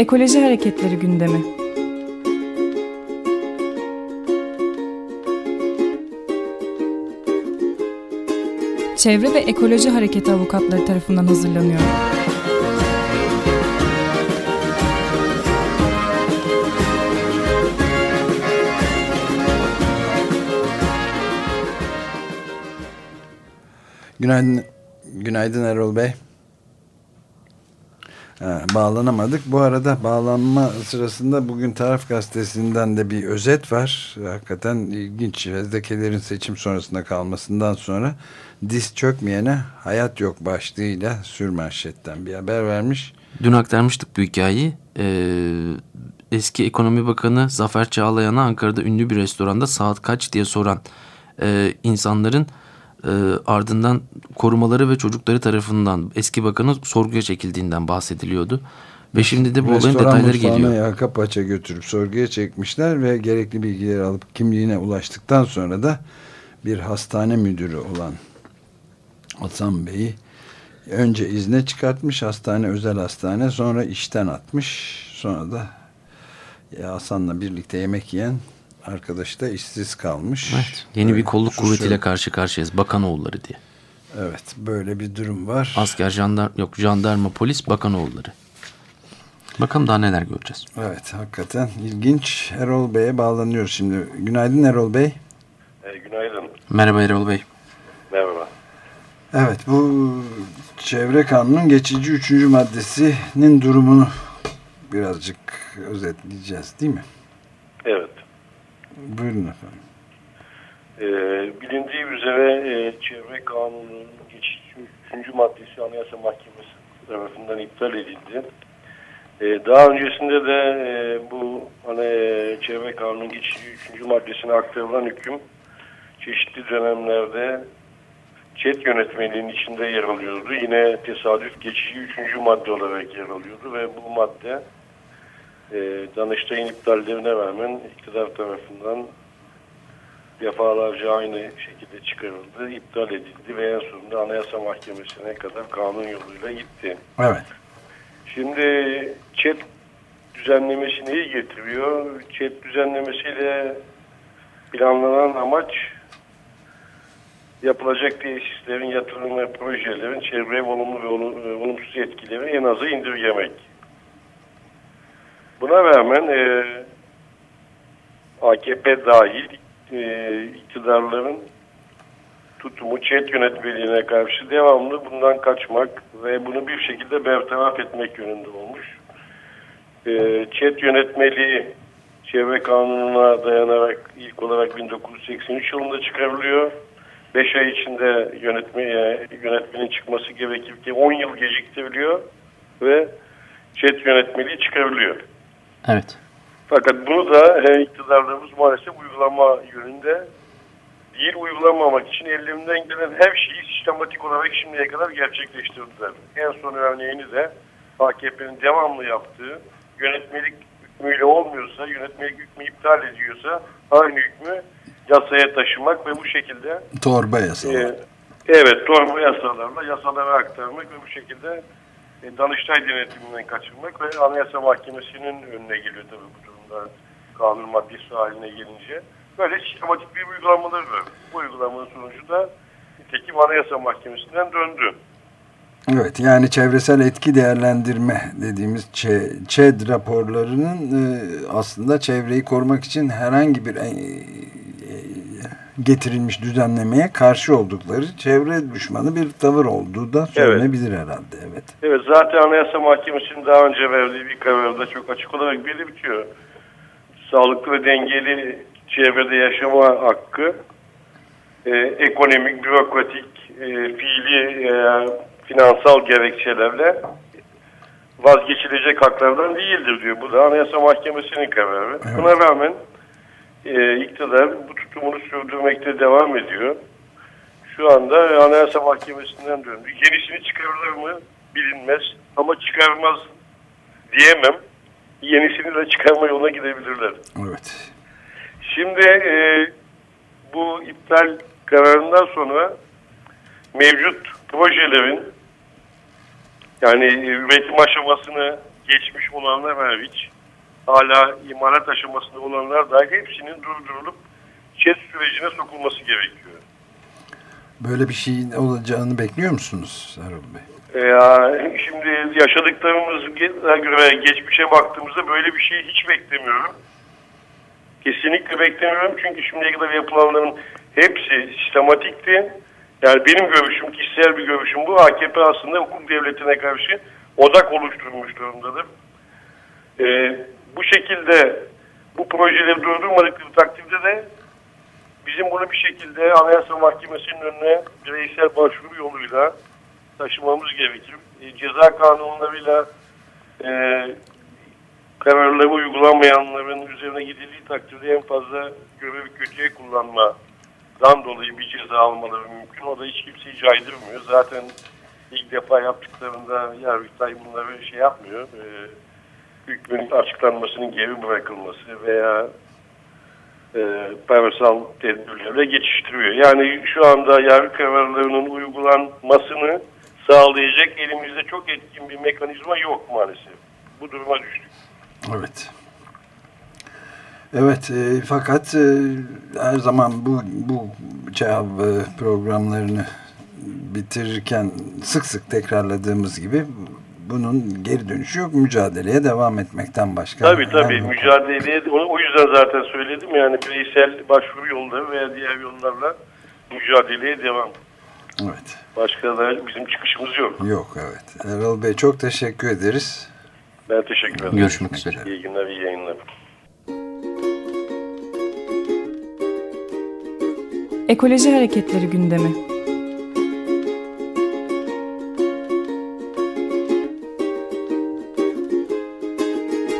Ekoloji Hareketleri gündemi. Çevre ve Ekoloji Hareketi avukatları tarafından hazırlanıyor. Günaydın, günaydın Erol Bey. Bağlanamadık. Bu arada bağlanma sırasında bugün Taraf Gazetesi'nden de bir özet var. Hakikaten ilginç. Fezlekelerin seçim sonrasında kalmasından sonra diz çökmeyene hayat yok başlığıyla sürmanşetten bir haber vermiş. Dün aktarmıştık bu hikayeyi. Ee, eski ekonomi bakanı Zafer Çağlayan'a Ankara'da ünlü bir restoranda saat kaç diye soran e, insanların e, ardından korumaları ve çocukları tarafından eski bakanın sorguya çekildiğinden bahsediliyordu. Ve şimdi de bu olayın detayları geliyor. yaka paça götürüp sorguya çekmişler ve gerekli bilgileri alıp kimliğine ulaştıktan sonra da bir hastane müdürü olan Hasan Bey'i önce izne çıkartmış hastane özel hastane sonra işten atmış sonra da Hasan'la birlikte yemek yiyen arkadaş da işsiz kalmış. Evet, yeni bir kolluk kuvvetiyle karşı karşıyayız. Bakanoğulları diye. Evet böyle bir durum var. Asker, jandar yok jandarma, polis, bakanoğulları. Bakalım daha neler göreceğiz. Evet hakikaten ilginç. Erol Bey'e bağlanıyoruz şimdi. Günaydın Erol Bey. E, günaydın. Merhaba Erol Bey. Merhaba. Evet bu çevre kanunun geçici üçüncü maddesinin durumunu birazcık özetleyeceğiz değil mi? Evet. Buyurun efendim. Ee, bilindiği üzere e, çevre kanununun geçici üçüncü maddesi Anayasa Mahkemesi tarafından iptal edildi. Ee, daha öncesinde de e, bu hani, çevre kanunun geçici üçüncü maddesine aktarılan hüküm çeşitli dönemlerde ÇED yönetmeliğinin içinde yer alıyordu. Yine tesadüf geçici üçüncü madde olarak yer alıyordu ve bu madde e, Danıştay'ın iptallerine rağmen iktidar tarafından defalarca aynı şekilde çıkarıldı, iptal edildi ve en sonunda Anayasa Mahkemesi'ne kadar kanun yoluyla gitti. Evet. Şimdi ÇED düzenlemesi neyi getiriyor? ÇED düzenlemesiyle planlanan amaç yapılacak tesislerin, yatırım ve projelerin çevreye olumlu ve olumsuz etkileri en azı indirgemek. Buna rağmen e, AKP dahil e, iktidarların tutumu ÇED yönetmeliğine karşı devamlı bundan kaçmak ve bunu bir şekilde bertaraf etmek yönünde olmuş. E, ÇED yönetmeliği çevre kanununa dayanarak ilk olarak 1983 yılında çıkarılıyor. 5 ay içinde yönetme, e, yönetmenin çıkması gerekirken 10 yıl geciktiriliyor ve ÇED yönetmeliği çıkarılıyor. Evet. Fakat bunu da e, iktidarlarımız maalesef uygulama yönünde değil uygulamamak için ellerinden gelen her şeyi sistematik olarak şimdiye kadar gerçekleştirdiler. En son örneğini de AKP'nin devamlı yaptığı yönetmelik hükmüyle olmuyorsa, yönetmelik hükmü iptal ediyorsa aynı hükmü yasaya taşımak ve bu şekilde torba yasalar. E, evet, torba yasalarla yasalara aktarmak ve bu şekilde Danıştay denetiminden kaçırmak ve Anayasa Mahkemesi'nin önüne geliyor tabii bu durumda kanun maddesi haline gelince. Böyle sistematik bir uygulamaları var. Bu uygulamanın sonucu da nitekim Anayasa Mahkemesi'nden döndü. Evet yani çevresel etki değerlendirme dediğimiz ÇED raporlarının e, aslında çevreyi korumak için herhangi bir getirilmiş düzenlemeye karşı oldukları çevre düşmanı bir tavır olduğu da söylenebilir evet. herhalde. Evet. Evet zaten Anayasa Mahkemesi'nin daha önce verdiği bir kararda çok açık olarak belirtiyor. Sağlıklı ve dengeli çevrede yaşama hakkı e, ekonomik, bürokratik, e, fiili, e, finansal gerekçelerle vazgeçilecek haklardan değildir diyor. Bu da Anayasa Mahkemesi'nin kararı. Evet. Buna rağmen e, iktidar bu tutumunu sürdürmekte devam ediyor. Şu anda Anayasa Mahkemesi'nden döndü. Yenisini çıkarılır mı bilinmez ama çıkarmaz diyemem. Yenisini de çıkarma yoluna gidebilirler. Evet. Şimdi e, bu iptal kararından sonra mevcut projelerin yani üretim aşamasını geçmiş olanlar hariç hala imalat aşamasında olanlar da hepsinin durdurulup çet sürecine sokulması gerekiyor. Böyle bir şeyin olacağını bekliyor musunuz Erol Bey? Ya, şimdi yaşadıklarımıza göre geçmişe baktığımızda böyle bir şey hiç beklemiyorum. Kesinlikle beklemiyorum çünkü şimdiye kadar yapılanların hepsi sistematikti. Yani benim görüşüm, kişisel bir görüşüm bu. AKP aslında hukuk devletine karşı odak oluşturmuş durumdadır. Ee, bu şekilde bu projeleri durdurmadıkları takdirde de bizim bunu bir şekilde Anayasa Mahkemesi'nin önüne bireysel başvuru yoluyla taşımamız gerekir. E, ceza kanunlarıyla e, kararları uygulanmayanların üzerine gidildiği takdirde en fazla görev kötüye kullanmadan dolayı bir ceza almaları mümkün. O da hiç kimseyi caydırmıyor. Zaten ilk defa yaptıklarında Yargıtay bunları şey yapmıyor. E, hükmün açıklanmasının geri bırakılması veya e, parasal tedbirlerle geçiştiriyor. Yani şu anda yargı kararlarının uygulanmasını sağlayacak elimizde çok etkin bir mekanizma yok maalesef. Bu duruma düştük. Evet. Evet e, fakat e, her zaman bu bu cevap e, programlarını bitirirken sık sık tekrarladığımız gibi bunun geri dönüşü yok. Mücadeleye devam etmekten başka. Tabii tabii. Mücadeleye onu o yüzden zaten söyledim. Yani bireysel başvuru yolları veya diğer yollarla mücadeleye devam. Evet. Başka da bizim çıkışımız yok. Yok evet. Erol Bey çok teşekkür ederiz. Ben teşekkür ederim. Görüşmek üzere. İyi günler, iyi yayınlar. Ekoloji Hareketleri gündemi.